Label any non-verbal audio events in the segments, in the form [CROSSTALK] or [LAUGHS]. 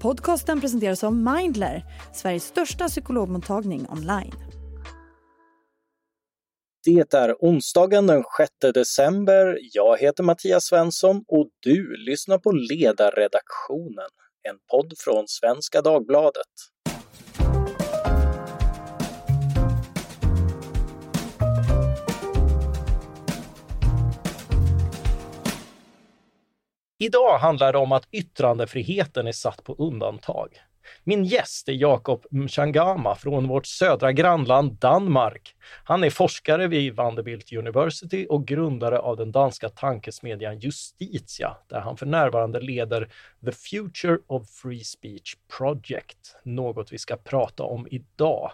Podcasten presenteras av Mindler, Sveriges största psykologmottagning online. Det är onsdagen den 6 december. Jag heter Mattias Svensson och du lyssnar på Ledarredaktionen, en podd från Svenska Dagbladet. Idag handlar det om att yttrandefriheten är satt på undantag. Min gäst är Jakob Mchangama från vårt södra grannland Danmark. Han är forskare vid Vanderbilt University och grundare av den danska tankesmedjan Justitia, där han för närvarande leder The Future of Free Speech Project, något vi ska prata om idag.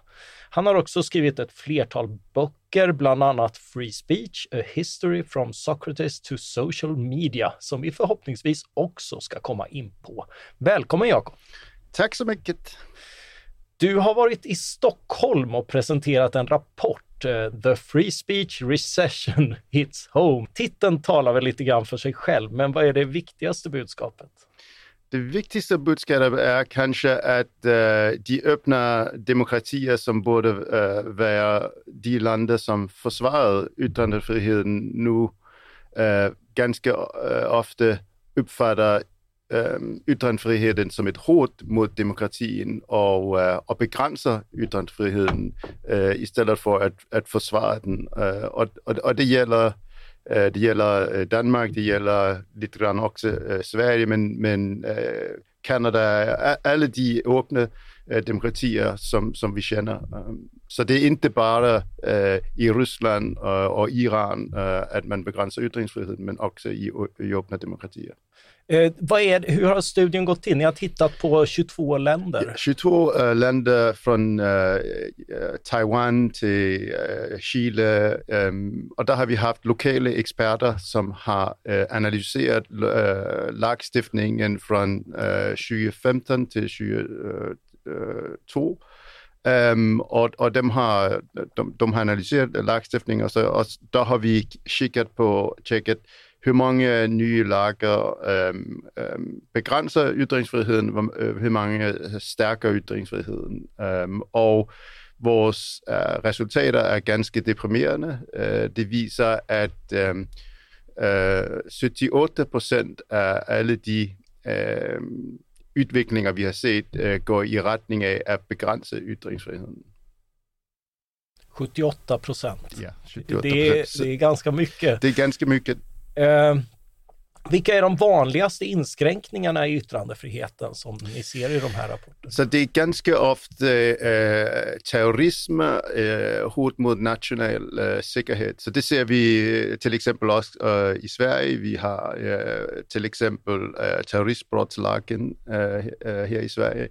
Han har också skrivit ett flertal böcker, bland annat Free Speech, A History from Socrates to Social Media, som vi förhoppningsvis också ska komma in på. Välkommen Jakob! Tack så mycket. Du har varit i Stockholm och presenterat en rapport, eh, The Free Speech Recession [LAUGHS] Hits Home. Titeln talar väl lite grann för sig själv, men vad är det viktigaste budskapet? Det viktigaste budskapet är kanske att uh, de öppna demokratier som borde uh, vara de länder som försvarar yttrandefriheten nu uh, ganska ofta uppfattar Øhm, yttrandefriheden som et hot mod demokratien og, øh, og begrænser ytringsfriheden øh, i stedet for at, at forsvare den. Øh, og, og, og det gælder øh, det gælder øh, Danmark, det gælder lidt grann også øh, Sverige, men, men øh, Kanada, alle de åbne øh, demokratier, som, som vi kender. Øhm, så det er ikke bare øh, i Rusland og, og Iran, øh, at man begrænser ytringsfriheden, men også i, i åbne demokratier. Eh, vad är, hur har studien gått till? Ni har tittat på 22 länder. 22 uh, eh, länder från uh, Taiwan till uh, Chile. Um, och där har vi haft lokala experter som har uh, analyserat uh, lagstiftningen från 2015 till 2022. Um, og, og dem har, de, de har analyseret lagstiftningen, og, så, og der har vi kigget på, tjekket, hur många nye lager øhm, øhm, begrænser ytringsfriheden, hvor, øh, hvor mange stærker ytringsfriheden. Øhm, og vores øh, resultater er ganske deprimerende. Øh, det viser, at øh, øh, 78 procent af alle de øh, udviklinger, vi har set, øh, går i retning af at begrænse ytringsfriheden. 78 procent. Ja, 78 det, det är ganska mycket. Det är ganska mycket. Eh, vilka är de vanligaste inskränkningarna i yttrandefriheten som ni ser i de här rapporterna? Så det är ganska ofta eh, terrorism, eh, hot mot nationell eh, säkerhet. Så det ser vi till exempel också eh, i Sverige. Vi har eh, till exempel eh, terroristbrottslagen eh, eh, här i Sverige.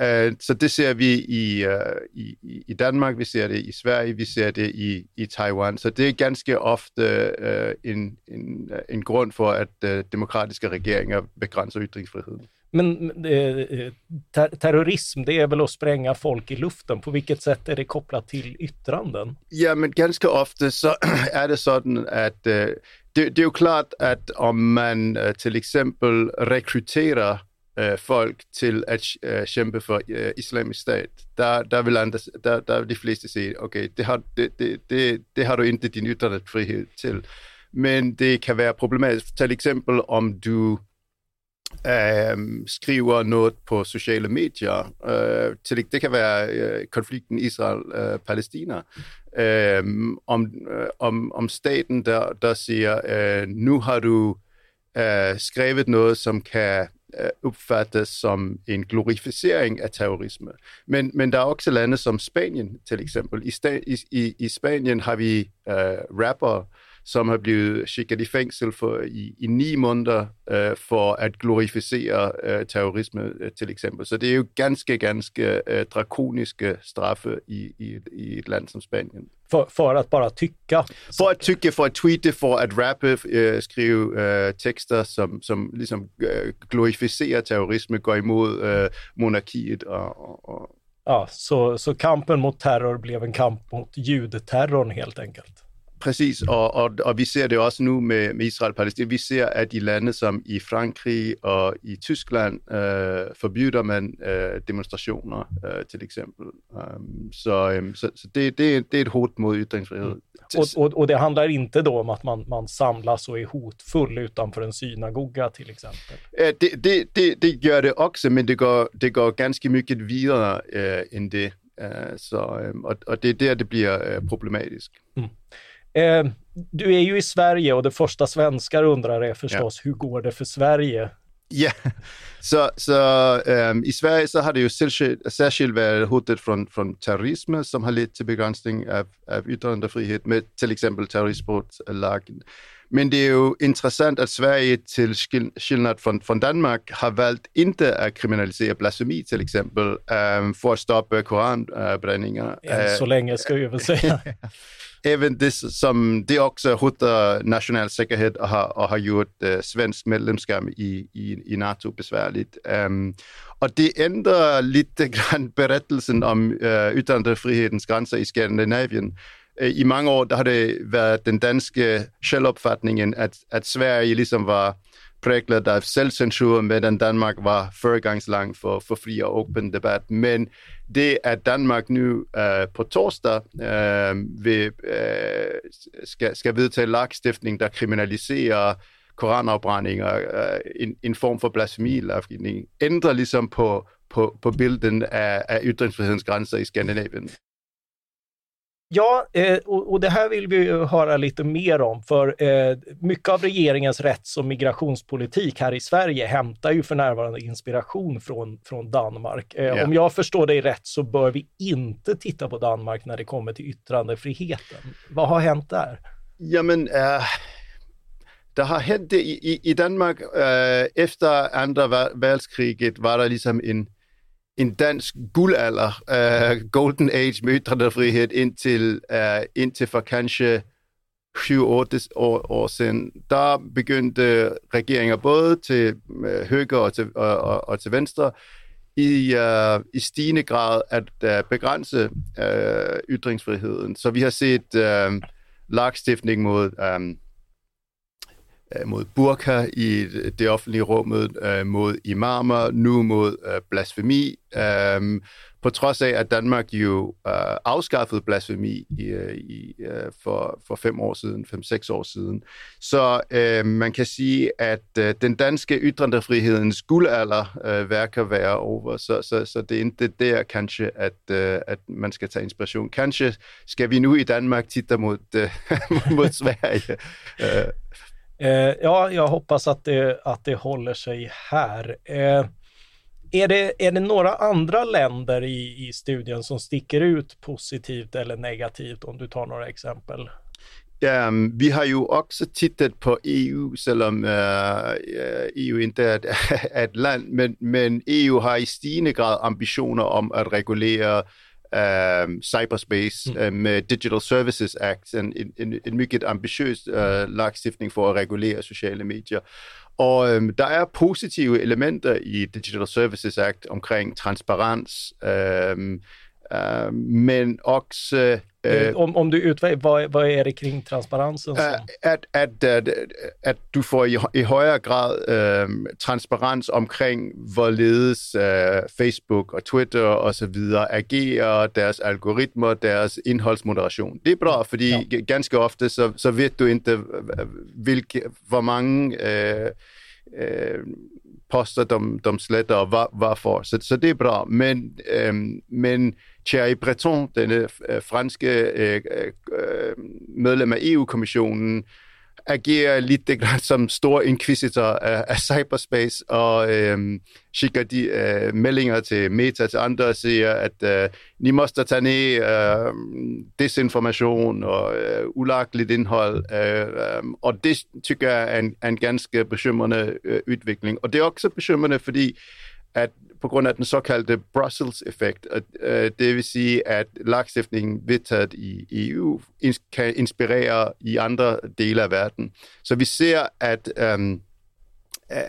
Uh, så det ser vi i, uh, i, i Danmark, vi ser det i Sverige, vi ser det i, i Taiwan. Så det er ganske ofte uh, en, en, en grund for, at uh, demokratiske regeringer begrænser ytringsfriheden. Men eh, ter terrorism, det är väl att spränga folk i luften. På vilket sätt är det kopplat till yttranden? Ja, men ganska ofta så [CLEARS THROAT] är det sådan att eh, det, det är ju klart att om man eh, till exempel rekryterar øh, folk til at øh, kæmpe for øh, islamisk stat, der, der, vil andre, der, der vil de fleste sige, okay, det har, det, det, det, det har du ikke din ytringsfrihed til. Men det kan være problematisk. Til eksempel, om du øh, skriver noget på sociale medier. Øh, til, det kan være øh, konflikten Israel-Palæstina. Øh, om, øh, om, om staten, der, der siger, øh, nu har du øh, skrevet noget, som kan opfattes som en glorificering af terrorisme. Men, men der er også lande som Spanien, til eksempel. I, sta, i, i, i Spanien har vi uh, rapper, som har blevet skikket i fængsel for i, i ni måneder uh, for at glorificere uh, terrorisme, uh, til eksempel. Så det er jo ganske, ganske uh, drakoniske straffe i, i, i et land som Spanien. För, för att bara tycka? För att tycka, för att tweeta, för att rappa, äh, skriva äh, texter som, som liksom äh, glorificerar terrorism, går emot äh, monarkiet och, och, Ja, så, så kampen mot terror blev en kamp mot judeterrorn helt enkelt? Præcis, og, og, og vi ser det også nu med, med Israel og Palæstina. Vi ser, at i lande som i Frankrig og i Tyskland øh, forbyder man øh, demonstrationer, øh, til eksempel. Um, så um, så, så det, det, det är ett hot mot yttrandefrihet. Mm. Och, och, och, det handlar inte då om att man, man samlas och är hotfull utanför en synagoga till exempel? Det, det, det, det gör det också, men det går, det går ganska mycket vidare äh, än det. Äh, så, och, och det är där det blir äh, problematiskt. Mm. Eh, du är ju i Sverige och det första svenskar undrar är förstås, ja. hur går det för Sverige? Ja, så, så um, i Sverige så har det ju särskilt, särskilt varit hotet från, från terrorism som har lett till begränsning av, av yttrandefrihet med till exempel terroristbrottslagen. Men det är ju intressant att Sverige till skillnad från, från Danmark har valt inte att kriminalisera blasfemi till exempel um, för att stoppa koranbränningar. Än så länge ska vi väl säga. även det som det också hotar nationell säkerhet och har, och har gjort uh, svensk medlemskap i, i, i NATO besvärligt. Um, och det ändrar lite grann berättelsen om uh, yttrandefrihetens gränser i Skandinavien. Øh, I mange år der har det været den danske självuppfattningen at, at Sverige liksom var præglet af selvcensur, medan Danmark var førgangslang for, for fri og åben debat. Men det at Danmark nu øh, på torsdag øh, vil, øh, skal, skal vedtage lagstiftning, der kriminaliserer koranafbrændinger, øh, en, en form for blasfemilovgivning, ændrer ligesom på, på, på bilden af, af ytringsfrihedens grænser i Skandinavien. Ja, eh, och det här vill vi höra lite mer om, för eh, mycket av regeringens rätts och migrationspolitik här i Sverige hämtar ju för närvarande inspiration från, från Danmark. Yeah. Om jag förstår dig rätt så bör vi inte titta på Danmark när det kommer till yttrandefriheten. Vad har hänt där? Ja, men uh, det har hänt i, i, i Danmark uh, efter andra världskriget var det liksom en en dansk guldalder, uh, golden age med ytrandefrihed indtil, uh, indtil for kanskje 7-8 år, år siden. Der begyndte regeringer både til uh, højre og til, og, og, og til venstre i, uh, i stigende grad at uh, begrænse uh, ytringsfriheden. Så vi har set uh, lagstiftning mod um, Øh, mod burka i det offentlige rum, øh, mod imamer, nu mod øh, blasfemi. Øh, på trods af, at Danmark jo øh, afskaffede blasfemi i, øh, i, øh, for, for fem år siden, fem-seks år siden. Så øh, man kan sige, at øh, den danske ytrendefrihedens guldalder øh, værker være over, så, så, så det er ikke der kanskje, at, øh, at man skal tage inspiration. Kanskje skal vi nu i Danmark titte mod, øh, [LAUGHS] mod Sverige. Øh, Eh, ja, jag hoppas att det, att det håller sig här. Eh, är, det, är det några andra länder i, i studien som sticker ut positivt eller negativt om du tar några exempel? Um, vi har ju också tittat på EU, selvom uh, eh, EU inte är [LAUGHS] ett land, men, men EU har i stigende grad ambitioner om att reglera um, cyberspace mm. uh, med Digital Services Act, en, en, en mycket ambitiøs uh, lagstiftning for at regulere sociale medier. Og øhm, der er positive elementer i Digital Services Act omkring transparens, øhm, øhm, men også Uh, om, om du utvecklar, vad, vad är det kring transparensen? Som... At, at, at, at du får i, i højere grad uh, transparens omkring, hvorledes uh, Facebook og Twitter og så videre agerer, deres algoritmer, deres indholdsmoderation. Det er bra, fordi ja. ganske ofte så, så ved du ikke, hvilke, hvor mange uh, uh, poster de, de sletter og hvad, hvorfor. Så, så det er bra. Men, øhm, men Thierry Breton, denne øh, franske øh, øh, øh medlem af EU-kommissionen, agerer lidt som stor inquisitor af, af cyberspace og øh, skikker de øh, meldinger til Meta til andre og siger, at øh, ni måste tage ned øh, desinformation og øh, ulagligt indhold. Øh, øh, og det tykker jeg er en, en ganske bekymrende øh, udvikling. Og det er også bekymrende, fordi at på grund af den såkaldte Brussels-effekt. Øh, det vil sige, at lagstiftningen vedtaget i EU kan inspirere i andre dele af verden. Så vi ser, at, øh,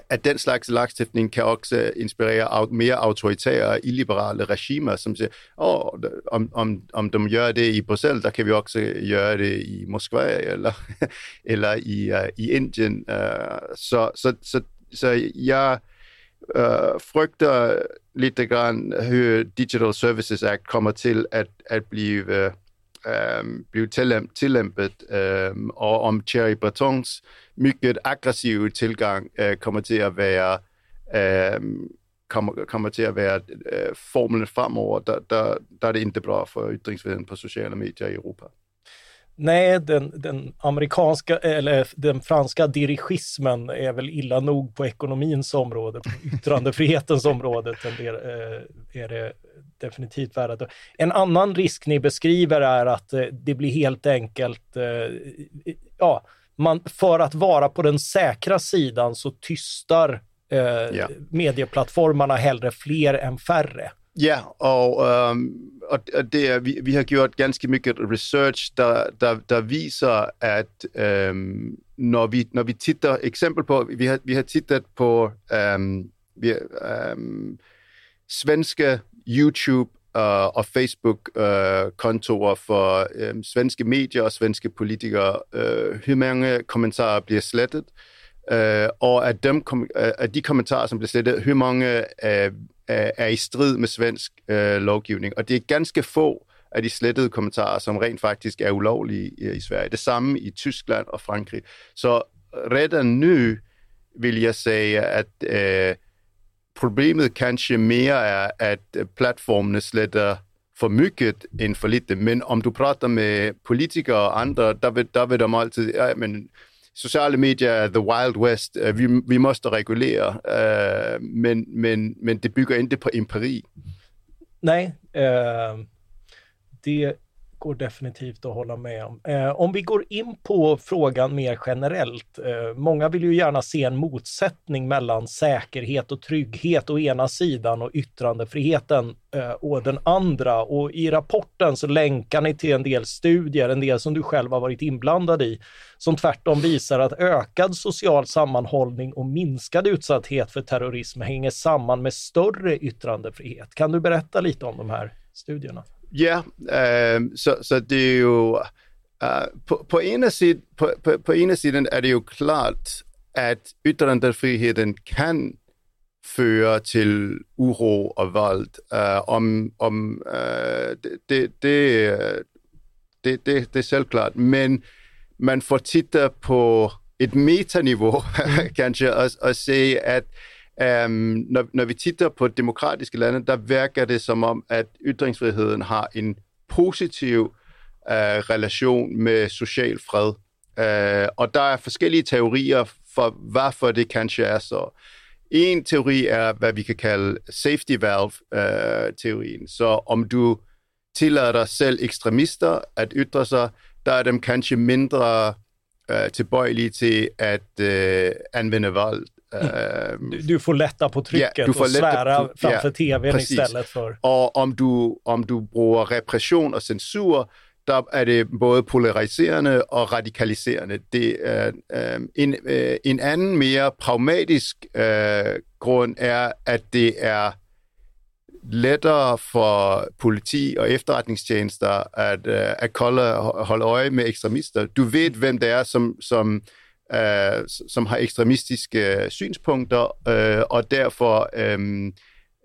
at den slags lagstiftning kan også inspirere mere autoritære, illiberale regimer, som siger, oh, om, om, om de gør det i Bruxelles, der kan vi også gøre det i Moskva eller, [LAUGHS] eller i, uh, i Indien. Uh, så, så, så, så jeg øh, frygter lidt grann, at Digital Services Act kommer til at, at blive, øh, øh blive tillæmpet, øh, og om Thierry Bretons mycket aggressive tilgang øh, kommer til at være øh, kommer, kommer til at være øh, formlen fremover, der, der, der er det ikke bra for ytringsfriheden på sociale medier i Europa. Nej, den, den, amerikanska eller den franska dirigismen är väl illa nog på ekonomins område, på yttrandefrihetens område tenderar, eh, är det definitivt värre. En annan risk ni beskriver är att eh, det blir helt enkelt, eh, ja, man, för att vara på den säkra sidan så tystar eh, yeah. medieplattformarna hellre fler än färre. Ja, og, øhm, og, og det er, vi, vi har gjort ganske mye research, der, der, der viser, at øhm, når, vi, når vi titter, eksempel på, vi har, vi har tittet på øhm, vi, øhm, svenske YouTube øh, og Facebook-kontorer øh, for øh, svenske medier og svenske politikere, øh, hvor mange kommentarer bliver slettet, øh, Øh, og at, dem, øh, at de kommentarer, som blev slettet, hvor mange øh, er i strid med svensk øh, lovgivning. Og det er ganske få af de slettede kommentarer, som rent faktisk er ulovlige i, i Sverige. Det samme i Tyskland og Frankrig. Så redan nu vil jeg sige, at øh, problemet kanskje mere er, at platformene sletter for mycket end for lidt. Men om du prater med politikere og andre, der vil, der vil de altid, ja, men sociale medier er the wild west. Uh, vi, vi måste regulere, uh, men, men, men det bygger inte på empiri. Nej, uh, det går definitivt att hålla med om. Eh, om vi går in på frågan mer generellt. Eh, många vill ju gärna se en motsättning mellan säkerhet och trygghet å ena sidan och yttrandefriheten eh, å den andra. Och i rapporten så länkar ni till en del studier, en del som du själv har varit inblandad i, som tvärtom visar att ökad social sammanhållning och minskad utsatthet för terrorism hänger samman med större yttrandefrihet. Kan du berätta lite om de här studierna? Ja, øh, så, så det er jo... Øh, på, på, ene side, på, på, på ene siden er det jo klart, at ytringsfriheden kan føre til uro og vold. Øh, om, om, øh, det, det, det, øh, det, det, det er selvklart. Men man får titte på et metaniveau, [LAUGHS] kanskje, og, og se, at Um, når, når vi titter på demokratiske lande, der virker det som om, at ytringsfriheden har en positiv uh, relation med social fred. Uh, og der er forskellige teorier for, hvorfor det kanskje er så. En teori er, hvad vi kan kalde safety valve-teorien. Øh, uh, så om du tillader selv ekstremister at ytre sig, der er dem kanskje mindre uh, tilbøjelige til at uh, anvende vold. Mm. Du, du, får lätta på trycket yeah, du får och svära på, framför yeah, tvn precis. istället för... Og om du, om du bruger repression og censur, der er det både polariserende og radikaliserende. Det er, øh, en, øh, en anden mere pragmatisk øh, grund er, at det er lettere for politi og efterretningstjenester at, øh, at kolde, holde øje med ekstremister. Du ved, hvem det er, som, som øh, som har ekstremistiske øh, synspunkter, øh, og derfor øh,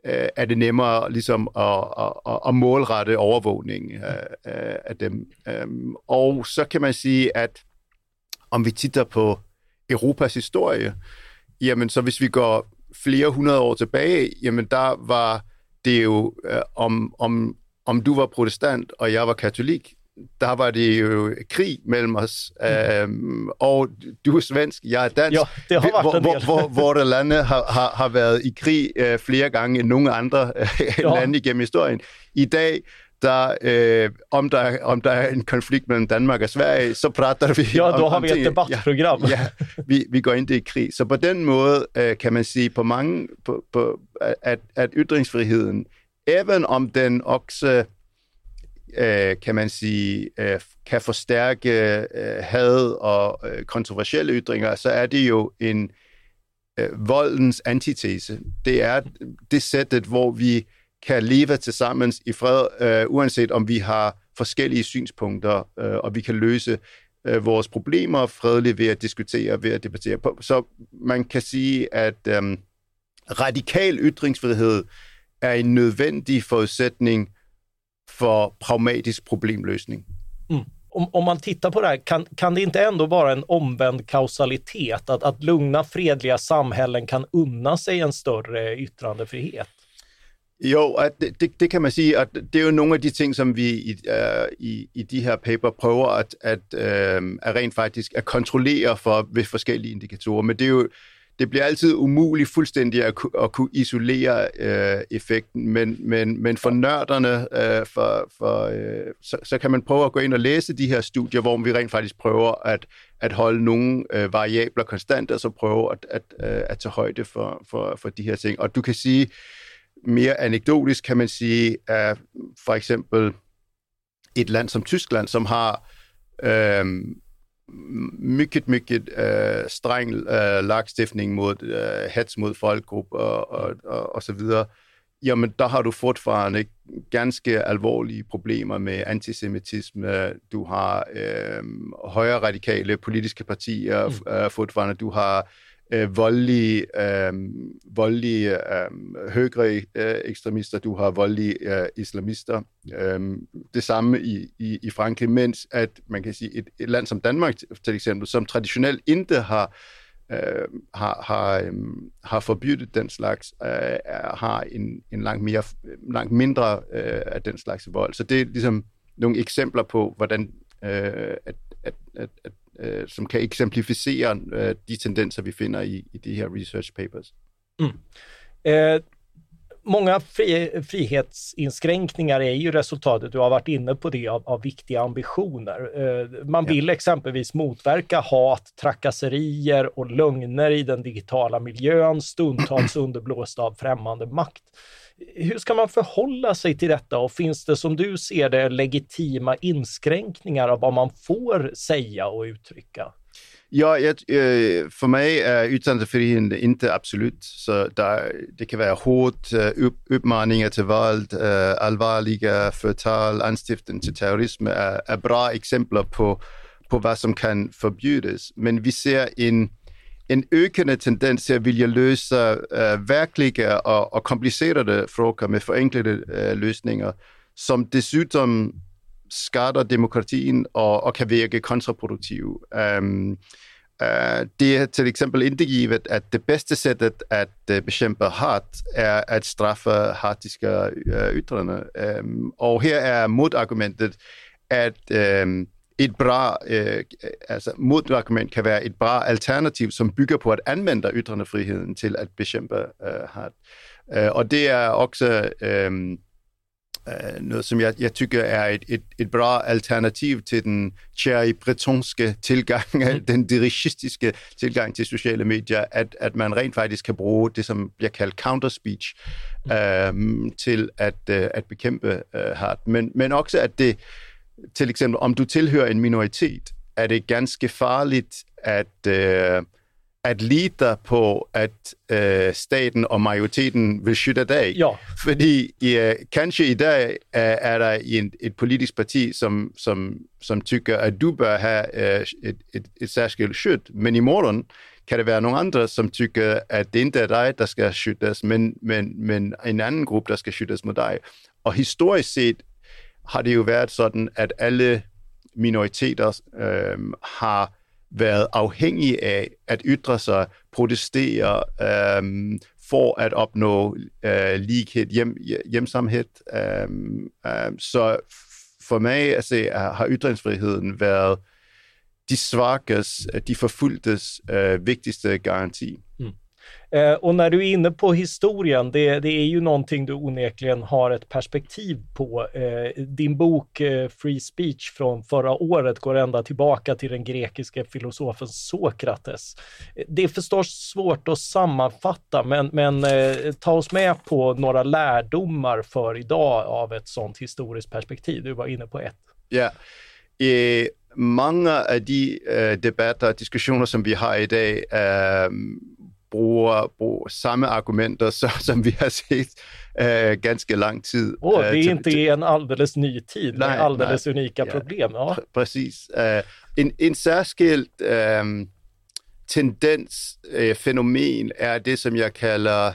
øh, er det nemmere ligesom at, at, at målrette overvågning øh, øh, af dem. Øh, og så kan man sige, at om vi titter på Europas historie, jamen så hvis vi går flere hundrede år tilbage, jamen der var det jo, øh, om, om, om du var protestant, og jeg var katolik, der var det jo krig mellem os, mm. øhm, og du er svensk, jeg er dansk, jo, det har hvor, hvor, hvor, hvor det lande har, har, har været i krig øh, flere gange end nogle andre øh, lande igennem historien. I dag, der, øh, om, der, om der er en konflikt mellem Danmark og Sverige, så prater vi ja, om Ja, då har vi et debatprogram. Ja, ja vi, vi går ind i krig. Så på den måde øh, kan man sige på mange, på, på, at, at ytringsfriheden, even om den også øh, kan man sige, øh, kan forstærke øh, had og øh, kontroversielle ytringer, så er det jo en, øh, voldens antitese. Det er det sættet, hvor vi kan leve til sammen i fred, øh, uanset om vi har forskellige synspunkter, øh, og vi kan løse øh, vores problemer fredeligt ved at diskutere, ved at debattere. Så man kan sige, at øh, radikal ytringsfrihed er en nødvendig forudsætning for pragmatisk problemløsning. Mm. Om, om, man tittar på det här, kan, kan det inte ändå vara en omvänd kausalitet? Att, att lugna, fredliga samhällen kan unna sig en större yttrandefrihet? Jo, at det, det, det kan man sige, at det er jo nogle af de ting, som vi i, uh, i, i de her paper prøver at, at, uh, at rent faktisk at kontrollere for ved forskellige indikatorer. Men det er jo det bliver altid umuligt fuldstændig at, at kunne isolere øh, effekten, men, men, men for nørderne, øh, for, for, øh, så, så kan man prøve at gå ind og læse de her studier, hvor vi rent faktisk prøver at, at holde nogle øh, variabler konstante, og så prøve at, at, øh, at tage højde for, for, for de her ting. Og du kan sige, mere anekdotisk kan man sige, at for eksempel et land som Tyskland, som har øh, mycket, mycket øh, streng øh, lagstiftning mod øh, hets mod folkegrupper og, og, og, og så videre, jamen der har du fortfarande ganske alvorlige problemer med antisemitisme. Du har øh, højere radikale politiske partier mm. øh, fortfarande. Du har øh, voldelige, øh, voldelige øh, højre øh, ekstremister, du har voldelige øh, islamister. Øh, det samme i, i, i Frankrig, mens at man kan sige, et, et land som Danmark til eksempel, som traditionelt ikke har øh, har, har, øh, har forbydet den slags, øh, har en, en langt, mere, langt mindre øh, af den slags vold. Så det er ligesom nogle eksempler på, hvordan øh, at, at, at, at øh, som kan eksemplificere øh, de tendenser, vi finder i, i de her research papers. Mm. Eh, många fri, frihetsinskränkningar är ju resultatet, du har varit inne på det, av, av viktiga ambitioner. Eh, man vill ja. exempelvis motverka hat, trakasserier och lögner i den digitala miljön, stundtals [CLEARS THROAT] underblåst av främmande makt. Hur ska man förhålla sig till detta och finns det som du ser det legitima inskränkningar av vad man får säga och uttrycka? Ja, jag, eh, för mig är yttrandefriheten inte absolut, så där, det kan vara hot, eh, upp, uppmaningar till våld, eh, allvarliga förtal, anstiftan anstiften terrorism är, är bra exempel på, på, vad som kan förbjudas. Men vi ser en en økende tendens til at vilje løse øh, uh, virkelige øh, og, og komplicerede frågor med forenklede uh, løsninger, som dessutom skader demokratien og, og kan virke kontraproduktiv. Um, uh, det er til eksempel indgivet, at det bedste sættet at uh, bekæmpe hat er at straffe hatiske uh, ytrende. Um, og her er modargumentet, at um, et bra, øh, altså modargument kan være et bra alternativ, som bygger på at anvende ytrendefriheden til at bekæmpe øh, hat. Øh, og det er også øh, øh, noget, som jeg, jeg tykker er et, et, et bra alternativ til den cherry-bretonske tilgang, mm. [LAUGHS] den dirigistiske tilgang til sociale medier, at, at man rent faktisk kan bruge det, som bliver kaldt counter-speech, øh, til at, øh, at bekæmpe øh, hat. Men, men også, at det til eksempel, om du tilhører en minoritet, er det ganske farligt at, øh, at lide på, at øh, staten og majoriteten vil skyde dig. Ja. Fordi øh, kanskje i dag øh, er der en, et politisk parti, som, som, som tykker, at du bør have øh, et, et, et særskilt skyld, men i morgen kan det være nogle andre, som tykker, at det ikke er dig, der skal skydes, men, men, men en anden gruppe, der skal skydes mod dig. Og historisk set har det jo været sådan, at alle minoriteter øh, har været afhængige af at ytre sig, protestere øh, for at opnå øh, lighed, hjem, hjemsamhed. Øh, øh, så for mig altså, har ytringsfriheden været de svakes, de forfulgtes øh, vigtigste garanti. Mm. Eh, och när du är inne på historien, det, det, är ju någonting du onekligen har ett perspektiv på. Eh, din bok eh, Free Speech från förra året går ända tillbaka till den grekiske filosofen Sokrates. Eh, det är förstås svårt att sammanfatta, men, men eh, ta oss med på några lärdomar för idag av ett sådant historiskt perspektiv. Du var inne på ett. Ja. Yeah. många av de eh, debatter och diskussioner som vi har idag eh, bruger, bruger samme argumenter, så, som vi har set uh, ganska lang tid. Oh, det är inte en alldeles ny tid nej, med alldeles nej, unika problem. Ja. Pr precis. Uh, en, en särskild um, tendens, uh, fænomen, er det, som jeg kalder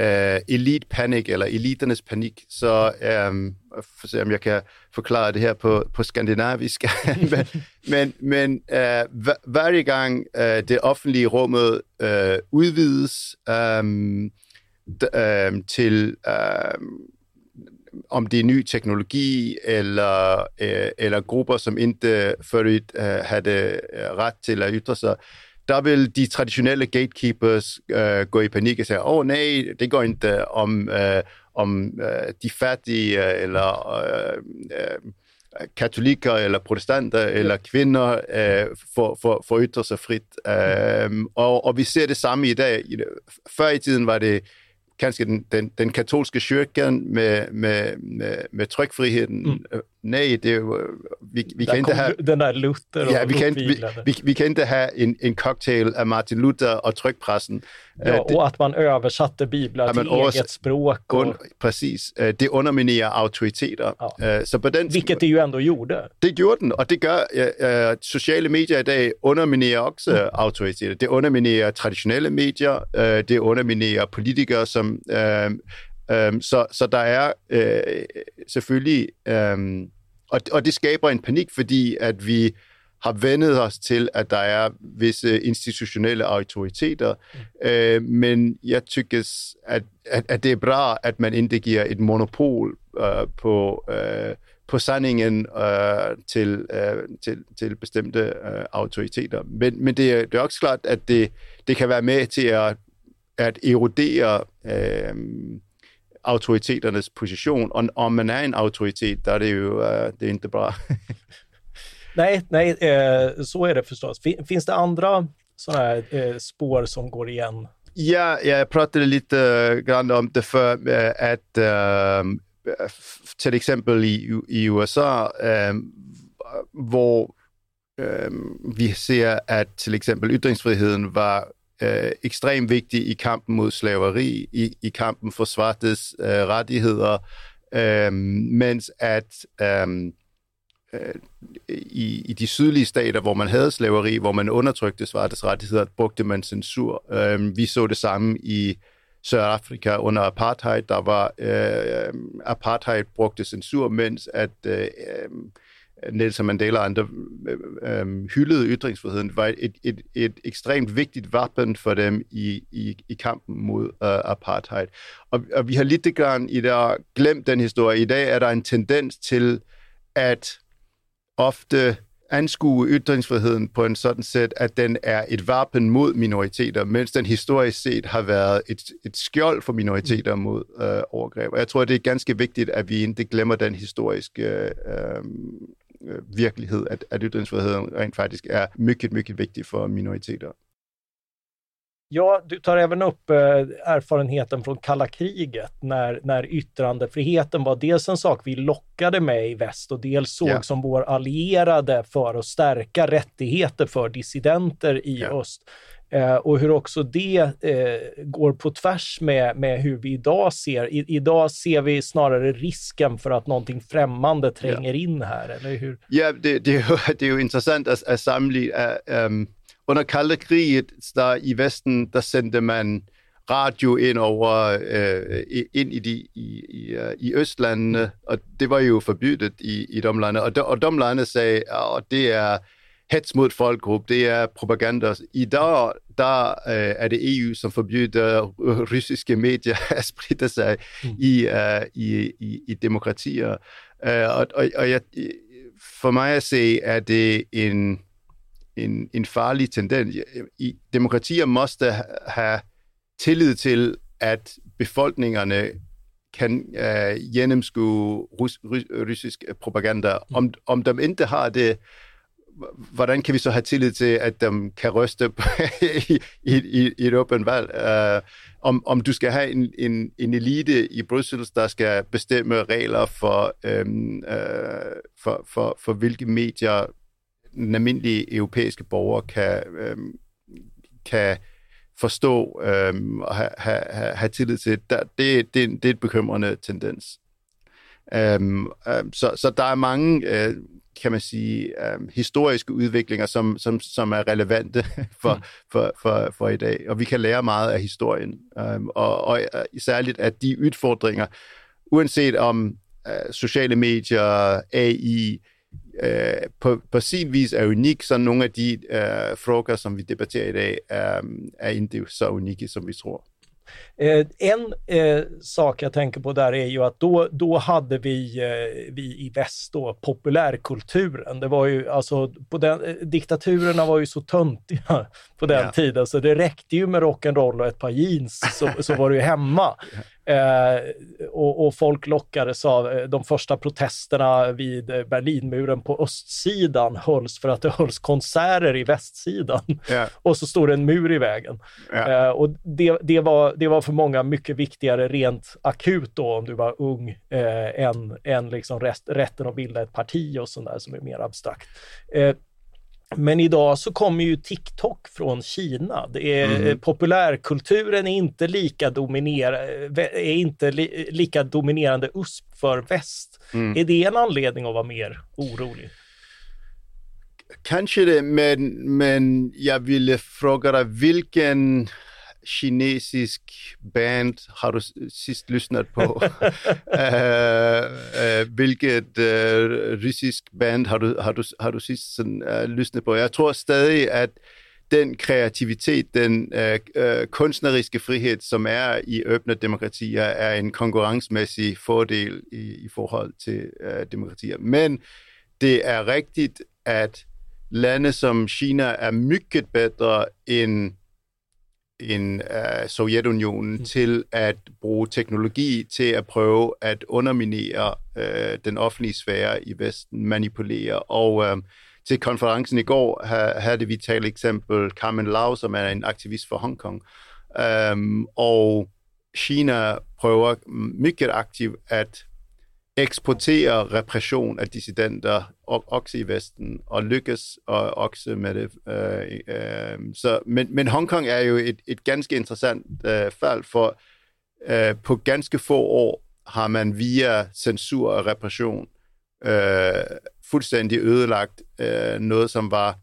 uh, elite panic, eller eliternes panik. Så um, for se, om jeg kan forklare det her på, på skandinavisk. [LAUGHS] men men, men uh, hver gang uh, det offentlige rummet uh, udvides, um, øh, til øh, om det er ny teknologi eller, øh, eller grupper, som ikke før øh, havde ret til at ytre sig, der vil de traditionelle gatekeepers øh, gå i panik og sige, åh oh, nej, det går ikke om, øh, om øh, de fattige eller øh, øh, katolikker eller protestanter ja. eller kvinder øh, for, for, for ytre sig frit. Øh, og, og vi ser det samme i dag. Før i tiden var det kanskje den, den, den katolske kyrkan med, med, med, med trykfriheden. Mm. Øh, nej, det er jo, vi, vi kan ikke have... Den der Luther ja, vi kan, vi, vi, vi kan ikke have en, en cocktail af Martin Luther och tryckpressen. Ja, det, och att man översatte biblar till också, eget språk. Och... Un, precis, det underminerar auktoriteter. Ja. Så på den, Vilket det ju ändå gjorde. Det gjorde den, och det gör uh, sociala medier idag underminerar också mm. auktoriteter. Det underminerar traditionella medier, uh, det underminerar politikere, som... Uh, um, så, så der er uh, selvfølgelig... Um, og, og det skaber en panik, fordi at vi har vendet os til, at der er visse institutionelle autoriteter. Mm. Øh, men jeg synes, at, at, at det er bra, at man ikke giver et monopol øh, på, øh, på sandingen øh, til, øh, til, til bestemte øh, autoriteter. Men, men det, er, det er også klart, at det, det kan være med til at, at erodere øh, autoriteternes position. Og om man er en autoritet, der er det jo uh, det er inte bra. [LAUGHS] nej, nej eh, så är det förstås. Finns det andra sådana här eh, spår som går igen? Ja, jag pratade lite grann om det för eh, att uh, till exempel i, i USA, uh, hvor uh, vi ser att till exempel ytringsfriheden var øh, ekstremt vigtig i kampen mod slaveri, i, i kampen for svartes øh, rettigheder, øh, mens at øh, øh, i, i de sydlige stater, hvor man havde slaveri, hvor man undertrykte svartes rettigheder, brugte man censur. Øh, vi så det samme i Sydafrika under apartheid. Der var øh, øh apartheid brugte censur, mens at øh, øh Nelson Mandela og andre øh, øh hyldede ytringsfriheden, var et, et, et ekstremt vigtigt vapen for dem i, i, i kampen mod øh, apartheid. Og, og vi har lidt grann i der glemt den historie. I dag er der en tendens til at ofte anskue ytringsfriheden på en sådan sæt, at den er et vapen mod minoriteter, mens den historisk set har været et, et skjold for minoriteter mod øh, overgreb. Og jeg tror, det er ganske vigtigt, at vi ikke glemmer den historiske Øh, virkelighed, at, at ytringsfriheden rent faktisk är mycket, mycket viktig för minoriteter. Ja, du tar även upp eh, erfarenheten från kalla kriget när, när yttrandefriheten var dels en sak vi lockade med i väst och dels såg yeah. som vår allierade för att stärka rättigheter för dissidenter i yeah. öst. Eh, och hur också det eh, går på tvärs med, med hur vi idag ser. I, idag ser vi snarare risken för att någonting främmande tränger ja. in här, eller hur? Ja, det, det, är, ju, [LAUGHS] det är ju intressant att, att sammenligne. Um, under kalla kriget där i västen, där sände man radio ind over uh, ind i, de, i, i, i østlandene, og det var jo forbydet i, i de lande. Og, de, og de lande sagde, at det er hets mod folkegruppe, det er propaganda. I dag der øh, er det EU, som forbyder russiske medier [LAUGHS] at spritte sig mm. i, uh, i, i, i demokratier. Uh, og og, og jeg, for mig at se, er det en, en, en farlig tendens. I, demokratier måste have tillid til, at befolkningerne kan uh, gennemskue rus, rus, russisk propaganda. Mm. Om, om de ikke har det, hvordan kan vi så have tillid til, at de kan ryste [LAUGHS] i, i, i et åbent valg? Uh, om, om du skal have en, en, en elite i Bruxelles, der skal bestemme regler for, øhm, øh, for, for, for hvilke medier den almindelige europæiske borger kan, øhm, kan forstå øhm, og have, ha, ha, ha tillid til, der, det, det, det er et bekymrende tendens. Øhm, øhm, så, så der er mange, øh, kan man sige, øhm, historiske udviklinger, som, som, som er relevante [LAUGHS] for, mm. for, for, for i dag. Og vi kan lære meget af historien. Øhm, og, og særligt at de udfordringer, uanset om øh, sociale medier, AI, øh, på, på sin vis er unik, så nogle af de øh, frågor, som vi debatterer i dag, er, er ikke så unikke, som vi tror. Eh, en eh, sak jag tänker på där är ju att då, då hade vi, eh, vi i väst då populärkulturen. Det var ju alltså, på den, eh, diktaturerna var ju så töntiga [LAUGHS] på den yeah. tiden så det räckte ju med rock'n'roll och ett par jeans så, så var du ju hemma. [LAUGHS] Eh, och, och, folk lockades av eh, de första protesterna vid eh, Berlinmuren på östsidan hölls för att det hölls konserter i västsidan. Yeah. [LAUGHS] och så stod det en mur i vägen. Yeah. Eh, och det, det, var, det var för många mycket viktigare rent akut då om du var ung eh, än, än liksom rest, rätten att bilda ett parti och sånt där som är mer abstrakt. Eh, men idag så kommer ju TikTok från Kina. Det är, mm. Populärkulturen är inte lika, dominerar, är inte li, lika dominerande USP för väst. Mm. Är det en anledning att vara mer orolig? Kanske det, men, men jag ville fråga dig, vilken kinesisk band har du sidst lyssnat på? uh, [LAUGHS] uh, hvilket uh, russisk band har du, har du, har du sidst sådan, uh, lyssnat på? Jeg tror stadig, at den kreativitet, den uh, uh, kunstneriske frihed, som er i åbne demokratier, er en konkurrencemæssig fordel i, i forhold til uh, demokratier. Men det er rigtigt, at lande som Kina er mycket bedre end en uh, Sovjetunionen mm. til at bruge teknologi til at prøve at underminere uh, den offentlige sfære i Vesten, manipulere. Og uh, til konferencen i går havde vi talt eksempel Carmen Lau, som er en aktivist for Hongkong. Um, og Kina prøver mycket aktivt at eksportere repression af dissidenter også i Vesten, og lykkes og også med det. Øh, øh, så, men, men Hongkong er jo et, et ganske interessant øh, fald, for øh, på ganske få år har man via censur og repression øh, fuldstændig ødelagt øh, noget, som var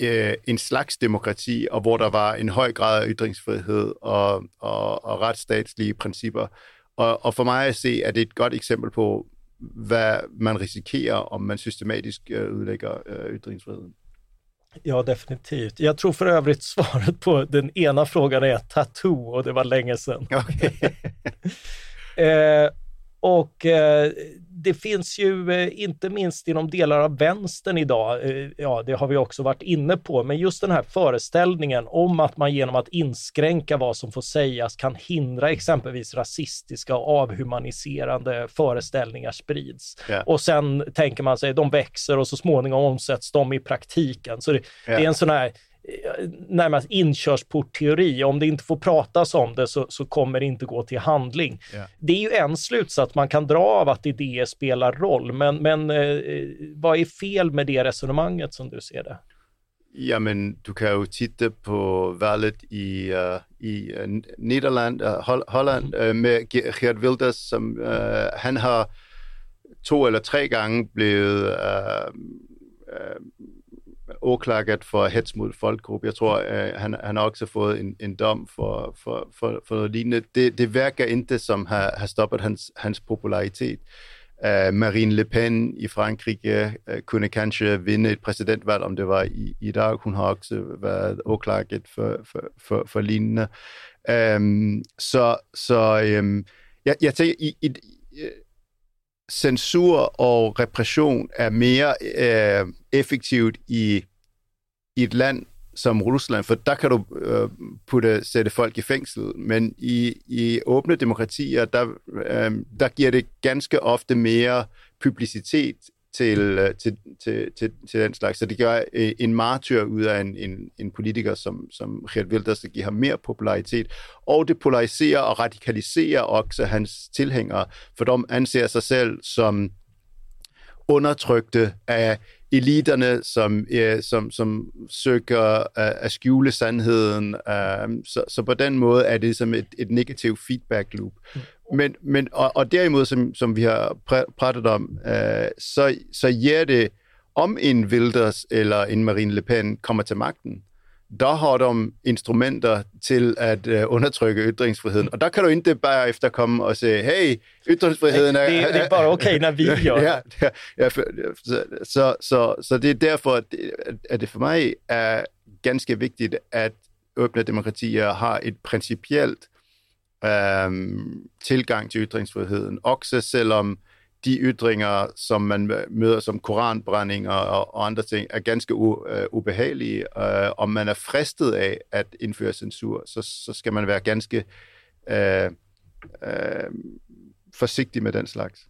øh, en slags demokrati, og hvor der var en høj grad af ytringsfrihed og, og, og retsstatslige principper. Og, og for mig at se, at det er et godt eksempel på, hvad man risikerer, om man systematisk øh, udlægger øh, ytringsfriheden. Ja, definitivt. Jag tror för övrigt svaret på den ena frågan är tattoo och det var länge sedan. [LAUGHS] Okay. [LAUGHS] eh, och eh, det finns ju eh, inte minst inom delar av vänstern idag, eh, ja det har vi också varit inne på, men just den här föreställningen om att man genom att inskränka vad som får sägas kan hindra exempelvis rasistiska och avhumaniserande föreställningar sprids. Yeah. Och sen tänker man sig, de växer och så småningom omsätts de i praktiken. Så det, yeah. det är en sån här närmast inkörsportteori. Om det inte får pratas om det så, så kommer det inte gå till handling. Yeah. Det är ju en slutsats man kan dra av att idéer spelar roll, men, men eh, vad är fel med det resonemanget som du ser det? Ja, men du kan ju titta på valet i, uh, i uh, Nederland, uh, Holland uh, med Geert Wilders, som han har två eller tre gånger blivit åklaget for hets mod folkgruppe. Jeg tror, øh, han, han har også fået en, en dom for, for, for, for noget lignende. Det, det virker ikke som har, har stoppet hans, hans popularitet. Uh, Marine Le Pen i Frankrig uh, kunne kanskje vinde et præsidentvalg, om det var i, i dag. Hun har også været åklaget for, for, for, for lignende. Um, så så um, jeg, jeg tænker, i, i, censur og repression er mere øh, effektivt i, i et land som Rusland, for der kan du øh, putte, sætte folk i fængsel, men i, i åbne demokratier, der, øh, der giver det ganske ofte mere publicitet til, øh, til, til, til, til den slags. Så det gør øh, en martyr ud af en, en, en politiker, som, som Geert Wilders, der giver ham mere popularitet. Og det polariserer og radikaliserer også hans tilhængere, for de anser sig selv som undertrykte af eliterne, som, øh, som, som søger øh, at skjule sandheden. Øh, så, så på den måde er det som et, et negativt feedback loop. Men, men, og, og derimod, som, som vi har pr- pratet om, øh, så, så giver det, om en Wilders eller en Marine Le Pen kommer til magten, der har de instrumenter til at uh, undertrykke ytringsfriheden. Og der kan du ikke bare efterkomme og sige, hey, ytringsfriheden er... Det, det er bare okay, når vi [LAUGHS] gør ja, ja, ja, så, så, så, så det er derfor, at det, for mig er ganske vigtigt, at åbne demokratier har et principielt øhm, tilgang til ytringsfriheden, også selvom de ytringer, som man møder som koranbrændinger og, og andre ting, er ganske u, øh, ubehagelige. Øh, om man er fristet af at indføre censur, så, så skal man være ganske øh, øh, forsigtig med den slags.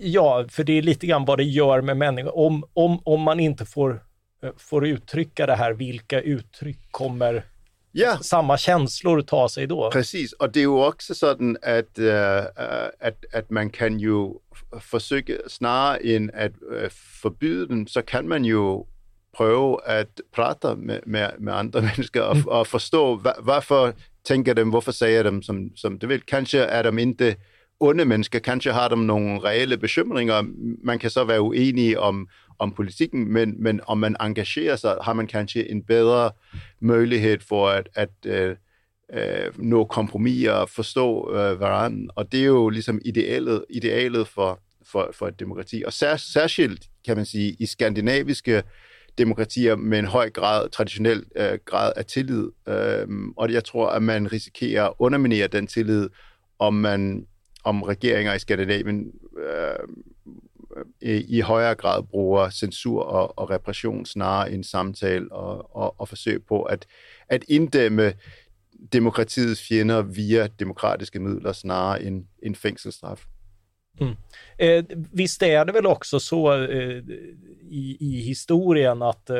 Ja, för det är lite grann vad det gör med människor. Om, om, om man inte får, eh, får uttrycka det här, vilka uttryck kommer ja. samma känslor ta sig då. Precis, och det är ju också sådan att, uh, att, att man kan ju försöka, snarare än att uh, förbjuda dem, så kan man ju prøve at prate med, med, med andre [LAUGHS] mennesker og, og forstå, hva, hvorfor tænker dem, hvorfor siger dem, som, som det vil. Kanskje er de ikke onde mennesker, kanskje har de nogle reelle bekymringer. Man kan så være uenige om, om politikken, men, men om man engagerer sig, har man kanskje en bedre mulighed for at, at øh, øh, nå kompromis og forstå øh, hverandre. Og det er jo ligesom idealet, idealet for, for, for et demokrati. Og sær, særskilt, kan man sige, i skandinaviske demokratier med en høj grad, traditionel øh, grad af tillid. Øh, og jeg tror, at man risikerer at underminere den tillid, om man om regeringer i Skandinavien øh, øh i højere grad bruger censur og, og repression snarere end samtale og, og, og forsøg på at, at inddæmme demokratiets fjender via demokratiske midler snarere end, end fængselsstraf. Mm. Eh, visst är det väl också så eh, i, i, historien att eh,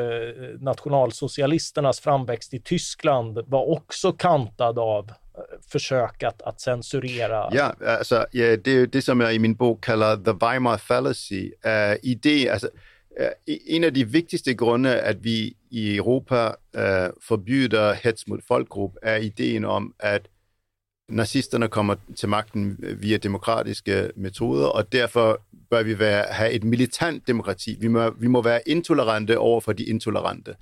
nationalsocialisternas framväxt i Tyskland var också kantad av försök att, att censurera. Ja, alltså, ja, det är det som jag i min bok kallar the Weimar fallacy. Uh, idé, alltså, uh, en af de vigtigste grunde, at vi i Europa uh, forbyder hets mod folkgrupp, er ideen om, at nazisterne kommer til magten via demokratiske metoder, og derfor bør vi være, have et militant demokrati. Vi må, vi må være intolerante over for de intolerante.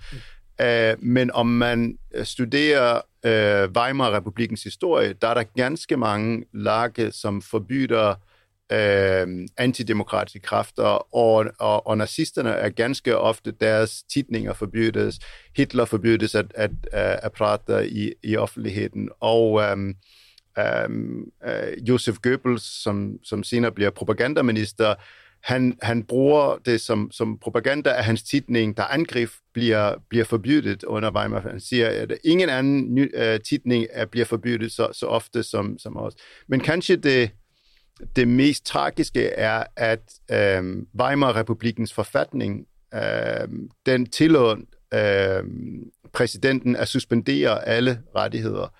Mm. Men om man øh, studerer øh, Weimar-republikens historie, der er der ganske mange lage, som forbyder øh, antidemokratiske kræfter, og, og, og nazisterne er ganske ofte deres titninger forbydes. Hitler forbydes at, at, at, at prate i, i offentligheden, og øh, øh, Josef Goebbels, som, som senere bliver propagandaminister, han, han bruger det som, som propaganda af hans titning, der angreb bliver, bliver forbydet under Weimar. Han siger, at ingen anden uh, titning er, bliver forbydet så, så ofte som, som os. Men kanskje det, det mest tragiske er, at øh, Weimar-republikens forfatning, øh, den tillod øh, præsidenten at suspendere alle rettigheder.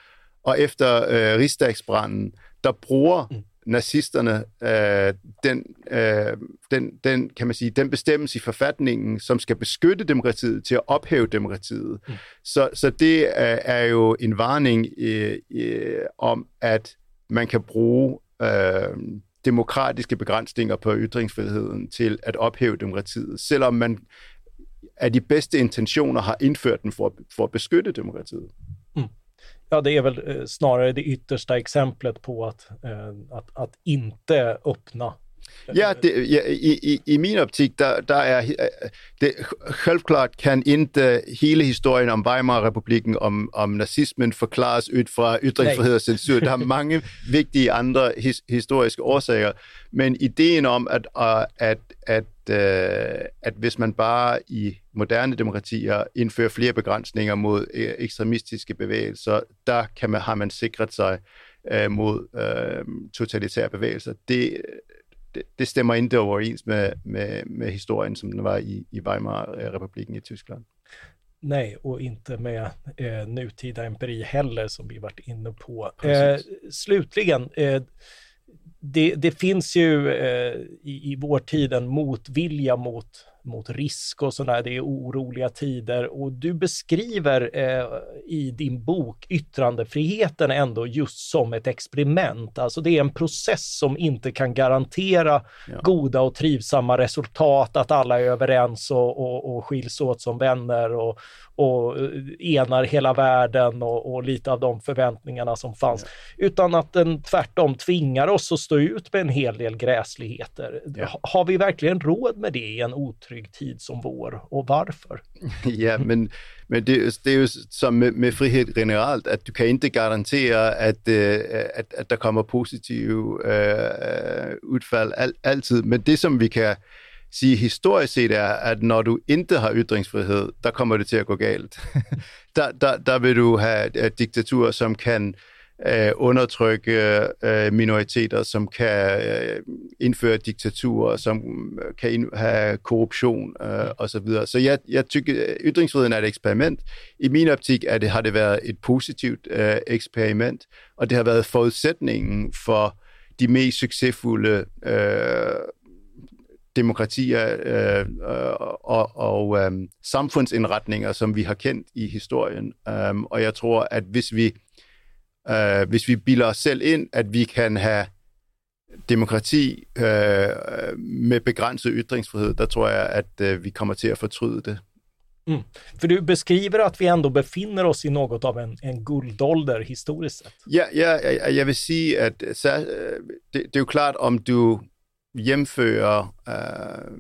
Og efter øh, rigsdagsbranden, der bruger mm nazisterne øh, den, øh, den, den, kan man sige, den bestemmelse i forfatningen, som skal beskytte demokratiet til at ophæve demokratiet. Mm. Så, så det er, er jo en varning øh, øh, om, at man kan bruge øh, demokratiske begrænsninger på ytringsfriheden til at ophæve demokratiet, selvom man af de bedste intentioner har indført den for, for at beskytte demokratiet. Ja, det är väl eh, snarare det yttersta exemplet på att, eh, att, att inte öppna. Ja, det, ja i, i, i min optik, der, der er det, selvklart kan ikke hele historien om Weimar-republiken, om, om nazismen forklares ud fra ytringsfrihed og censur. Der er mange vigtige andre his, historiske årsager, men ideen om, at, at, at, at, at hvis man bare i moderne demokratier indfører flere begrænsninger mod øh, ekstremistiske bevægelser, der kan man, har man sikret sig uh, mod uh, totalitære bevægelser. Det, det, det stemmer ikke overens med, med, med historien, som den var i, i Weimar-republiken i Tyskland. Nej, och inte med eh, nutida empiri heller som vi varit inne på. Eh, slutligen, eh, det, det finns ju eh, i, i vår tid en motvilja mot mot risk och sådär. Det är oroliga tider och du beskriver eh, i din bok yttrandefriheten ändå just som ett experiment. Alltså det är en process som inte kan garantera ja. goda och trivsamma resultat, att alla är överens och, och, och skiljs åt som vänner och, och eh, enar hela världen och, och, lite av de förväntningarna som fanns. Ja. Utan att den tvärtom tvingar oss att stå ut med en hel del gräsligheter. Ja. Har vi verkligen råd med det i en otrygg tid som vår och varför? [LAUGHS] Ja, men, men det, det är ju som med, med, frihet generellt, att du kan inte garantera att, äh, att, att det kommer positiva äh, utfall all, alltid. Men det som vi kan sige historisk set er, at når du ikke har ytringsfrihed, der kommer det til at gå galt. [LAUGHS] der, der, der vil du have uh, diktaturer, som kan uh, undertrykke uh, minoriteter, som kan uh, indføre diktaturer, som kan ind, have korruption uh, osv. Så, så jeg, jeg tykker, ytringsfriheden er et eksperiment. I min optik er det, har det været et positivt uh, eksperiment, og det har været forudsætningen for de mest succesfulde uh, demokratier øh, øh, og, og øh, samfundsindretninger, som vi har kendt i historien. Um, og jeg tror, at hvis vi, øh, hvis vi bilder os selv ind, at vi kan have demokrati øh, med begrænset ytringsfrihed, der tror jeg, at øh, vi kommer til at fortryde det. Mm. För du beskriver att vi ändå befinner oss i något av en, en guldålder historiskt sett. Ja, ja jeg, jeg vil sige, at så, det, det er jo klart, om du hjemfører... Uh,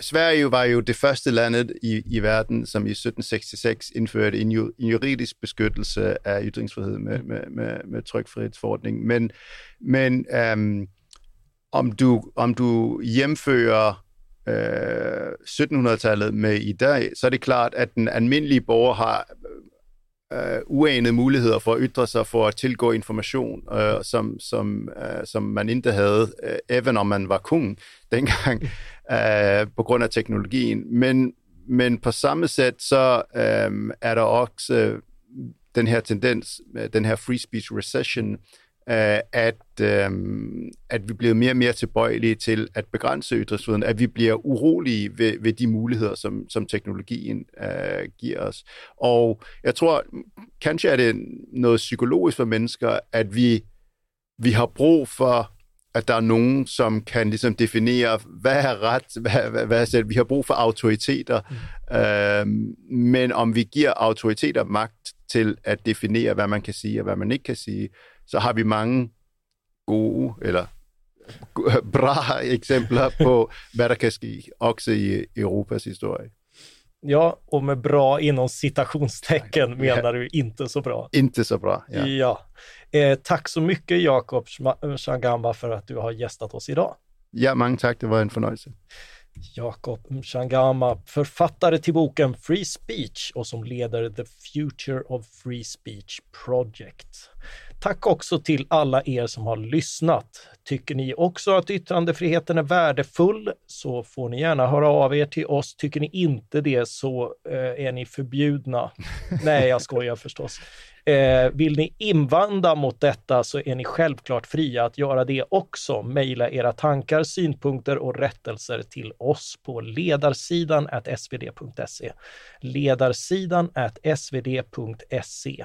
Sverige var jo det første landet i, i verden, som i 1766 indførte en, ju, en juridisk beskyttelse af ytringsfrihed med, med, med, med trykfrihedsforordning. Men, men um, om, du, om du hjemfører øh, 1700-tallet med i dag, så er det klart, at den almindelige borger har øh, uanede muligheder for at ytre sig, for at tilgå information, øh, som, som, øh, som man ikke havde, øh, even om man var kung dengang, [LAUGHS] øh, på grund af teknologien. Men, men på samme sæt, så øh, er der også øh, den her tendens, den her free speech recession, Øh, at, øh, at vi bliver mere og mere tilbøjelige til at begrænse ytringsfriheden, at vi bliver urolige ved, ved de muligheder, som, som teknologien øh, giver os. Og jeg tror, kanskje er det noget psykologisk for mennesker, at vi, vi har brug for at der er nogen, som kan ligesom definere, hvad er ret, hvad, hvad, hvad er selv. Vi har brug for autoriteter, mm. øh, men om vi giver autoriteter magt til at definere, hvad man kan sige og hvad man ikke kan sige, så har vi mange gode eller [LAUGHS] bra eksempler på, hvad der kan ske, også i Europas historie. Ja, och med bra inom citationstecken menar du inte så bra. Inte så bra, ja. ja. Eh, tack så mycket Jakob Shangamba för att du har gästat oss idag. Ja, många tack, det var en förnöjelse. Jakob Mchangama, författare till boken Free Speech och som leder The Future of Free Speech Project. Tack också till alla er som har lyssnat. Tycker ni också att yttrandefriheten är värdefull så får ni gärna höra av er till oss. Tycker ni inte det så eh, är ni förbjudna. [LAUGHS] Nej, jag skojar förstås. Eh, vill ni invanda mot detta så är ni självklart fria att göra det också. Mejla era tankar, synpunkter och rättelser till oss på ledarsidan svd.se. Ledarsidan svd.se.